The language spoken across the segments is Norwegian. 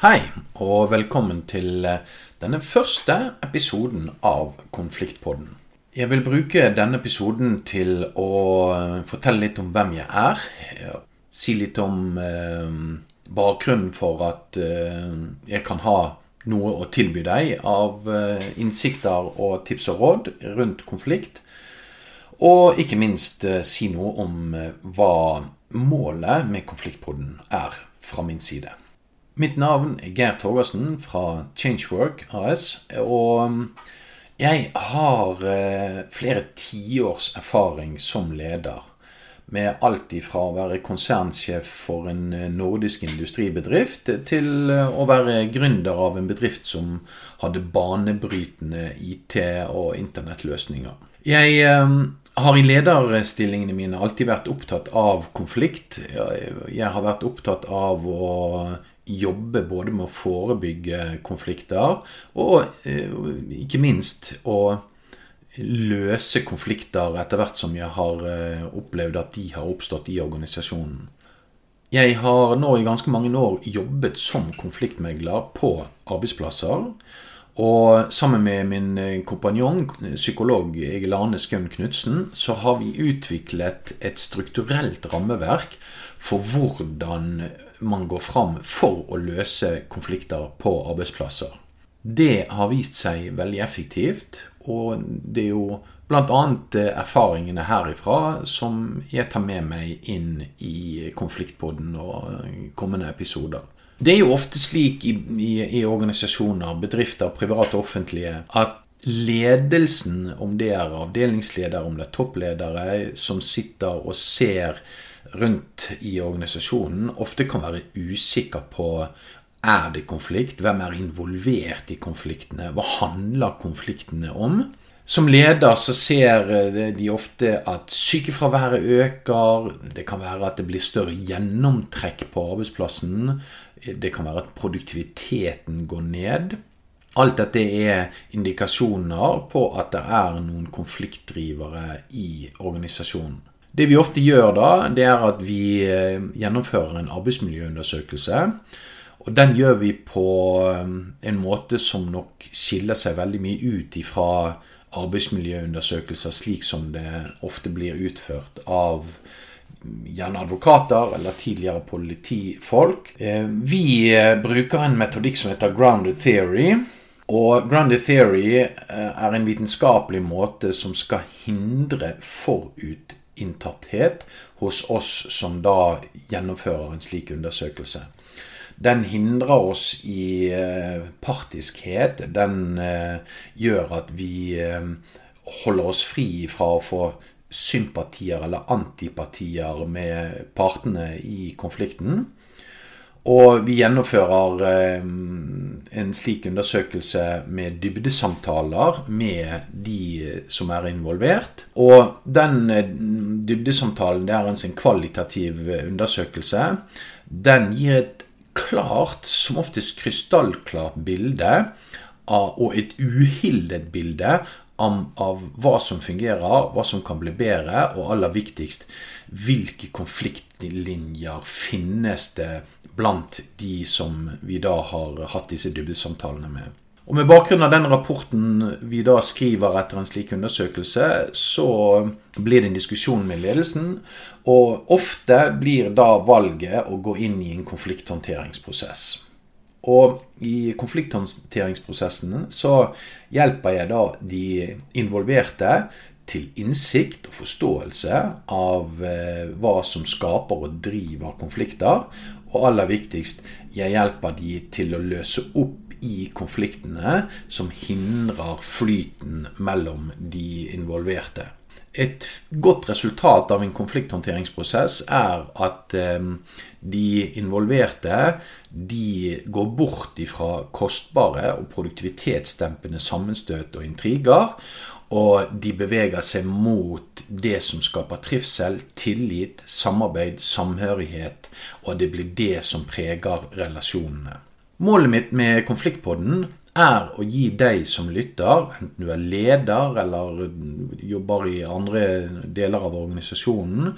Hei, og velkommen til eh, denne første episoden av Konfliktpodden. Jeg vil bruke denne episoden til å eh, fortelle litt om hvem jeg er. Si litt om eh, bakgrunnen for at eh, jeg kan ha noe å tilby deg av eh, innsikter og tips og råd rundt konflikt. Og ikke minst eh, si noe om hva målet med Konfliktpodden er fra min side. Mitt navn er Geir Torgersen fra Changework AS. Og um, jeg har eh, flere tiårs erfaring som leder. Med alt ifra å være konsernsjef for en eh, nordisk industribedrift til eh, å være gründer av en bedrift som hadde banebrytende IT- og internettløsninger. Jeg har i lederstillingene mine alltid vært opptatt av konflikt. Jeg har vært opptatt av å jobbe både med å forebygge konflikter og eh, ikke minst å løse konflikter etter hvert som jeg har eh, opplevd at de har oppstått i organisasjonen. Jeg har nå i ganske mange år jobbet som konfliktmegler på arbeidsplasser. Og sammen med min eh, kompanjong, psykolog Egil Arne Skaun Knutsen, så har vi utviklet et strukturelt rammeverk for hvordan man går fram for å løse konflikter på arbeidsplasser. Det har vist seg veldig effektivt, og det er jo bl.a. erfaringene herifra som jeg tar med meg inn i konfliktpodden og kommende episoder. Det er jo ofte slik i, i, i organisasjoner, bedrifter, private og offentlige, at ledelsen, om det er avdelingsledere, om det er toppledere, som sitter og ser rundt i organisasjonen ofte kan være usikker på er det konflikt, hvem er involvert i konfliktene, hva handler konfliktene om? Som leder så ser de ofte at sykefraværet øker, det kan være at det blir større gjennomtrekk på arbeidsplassen, det kan være at produktiviteten går ned. Alt dette er indikasjoner på at det er noen konfliktdrivere i organisasjonen. Det vi ofte gjør da, det er at vi eh, gjennomfører en arbeidsmiljøundersøkelse. Og den gjør vi på eh, en måte som nok skiller seg veldig mye ut ifra arbeidsmiljøundersøkelser slik som det ofte blir utført av gjerne advokater eller tidligere politifolk. Eh, vi bruker en metodikk som heter grounded theory. Og grounded theory er en vitenskapelig måte som skal hindre forutinntatthet hos oss som da gjennomfører en slik undersøkelse. Den hindrer oss i eh, partiskhet. Den eh, gjør at vi eh, holder oss fri fra å få sympatier eller antipatier med partene i konflikten. Og vi gjennomfører en slik undersøkelse med dybdesamtaler med de som er involvert. Og den dybdesamtalen, det er altså en kvalitativ undersøkelse, den gir et klart, som oftest krystallklart bilde av, og et uhildet bilde av, av hva som fungerer, hva som kan bli bedre, og aller viktigst hvilke konfliktlinjer finnes det blant de som vi da har hatt disse dybdesamtalene med. Og Med bakgrunn av den rapporten vi da skriver etter en slik undersøkelse, så blir det en diskusjon med ledelsen, og ofte blir da valget å gå inn i en konflikthåndteringsprosess. Og i konflikthåndteringsprosessen så hjelper jeg da de involverte til innsikt og forståelse av eh, hva som skaper og driver konflikter, og aller viktigst, jeg hjelper de til å løse opp i konfliktene som hindrer flyten mellom de involverte. Et godt resultat av en konflikthåndteringsprosess er at eh, de involverte de går bort ifra kostbare og produktivitetsdempende sammenstøt og intriger, og de beveger seg mot det som skaper trivsel, tillit, samarbeid, samhørighet. Og det blir det som preger relasjonene. Målet mitt med Konfliktpodden er å gi deg som lytter, enten du er leder eller jobber i andre deler av organisasjonen,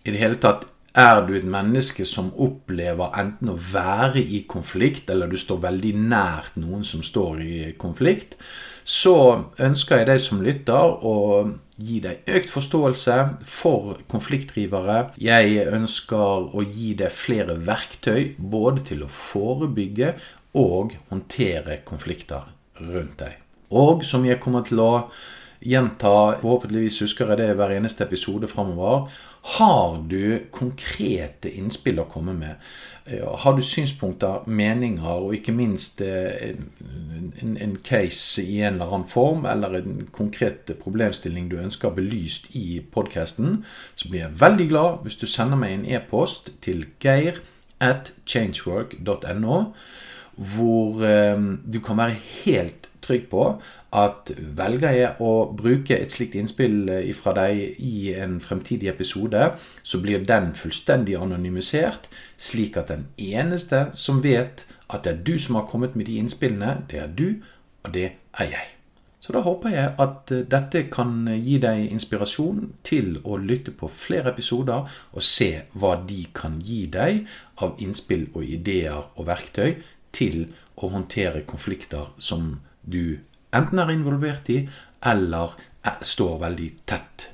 i det hele tatt Er du et menneske som opplever enten å være i konflikt, eller du står veldig nært noen som står i konflikt, så ønsker jeg deg som lytter å gi deg økt forståelse for konfliktdrivere. Jeg ønsker å gi deg flere verktøy både til å forebygge og håndtere konflikter rundt deg. Og som jeg kommer til å gjenta, forhåpentligvis husker jeg det hver eneste episode framover, har du konkrete innspill å komme med? Har du synspunkter, meninger og ikke minst eh, en, en, case i en eller annen form, eller en konkret problemstilling du ønsker belyst i podkasten, så blir jeg veldig glad hvis du sender meg en e-post til geir at changework.no, hvor eh, du kan være helt trygg på at velger jeg å bruke et slikt innspill eh, fra deg i en fremtidig episode, så blir den fullstendig anonymisert, slik at den eneste som vet at det er du som har kommet med de innspillene, det er du, og det er jeg. Så da håper jeg at eh, dette kan gi deg inspirasjon til å lytte på flere episoder og se hva de kan gi deg av innspill og ideer og verktøy til å håndtere konflikter som du enten er involvert i eller står veldig tett.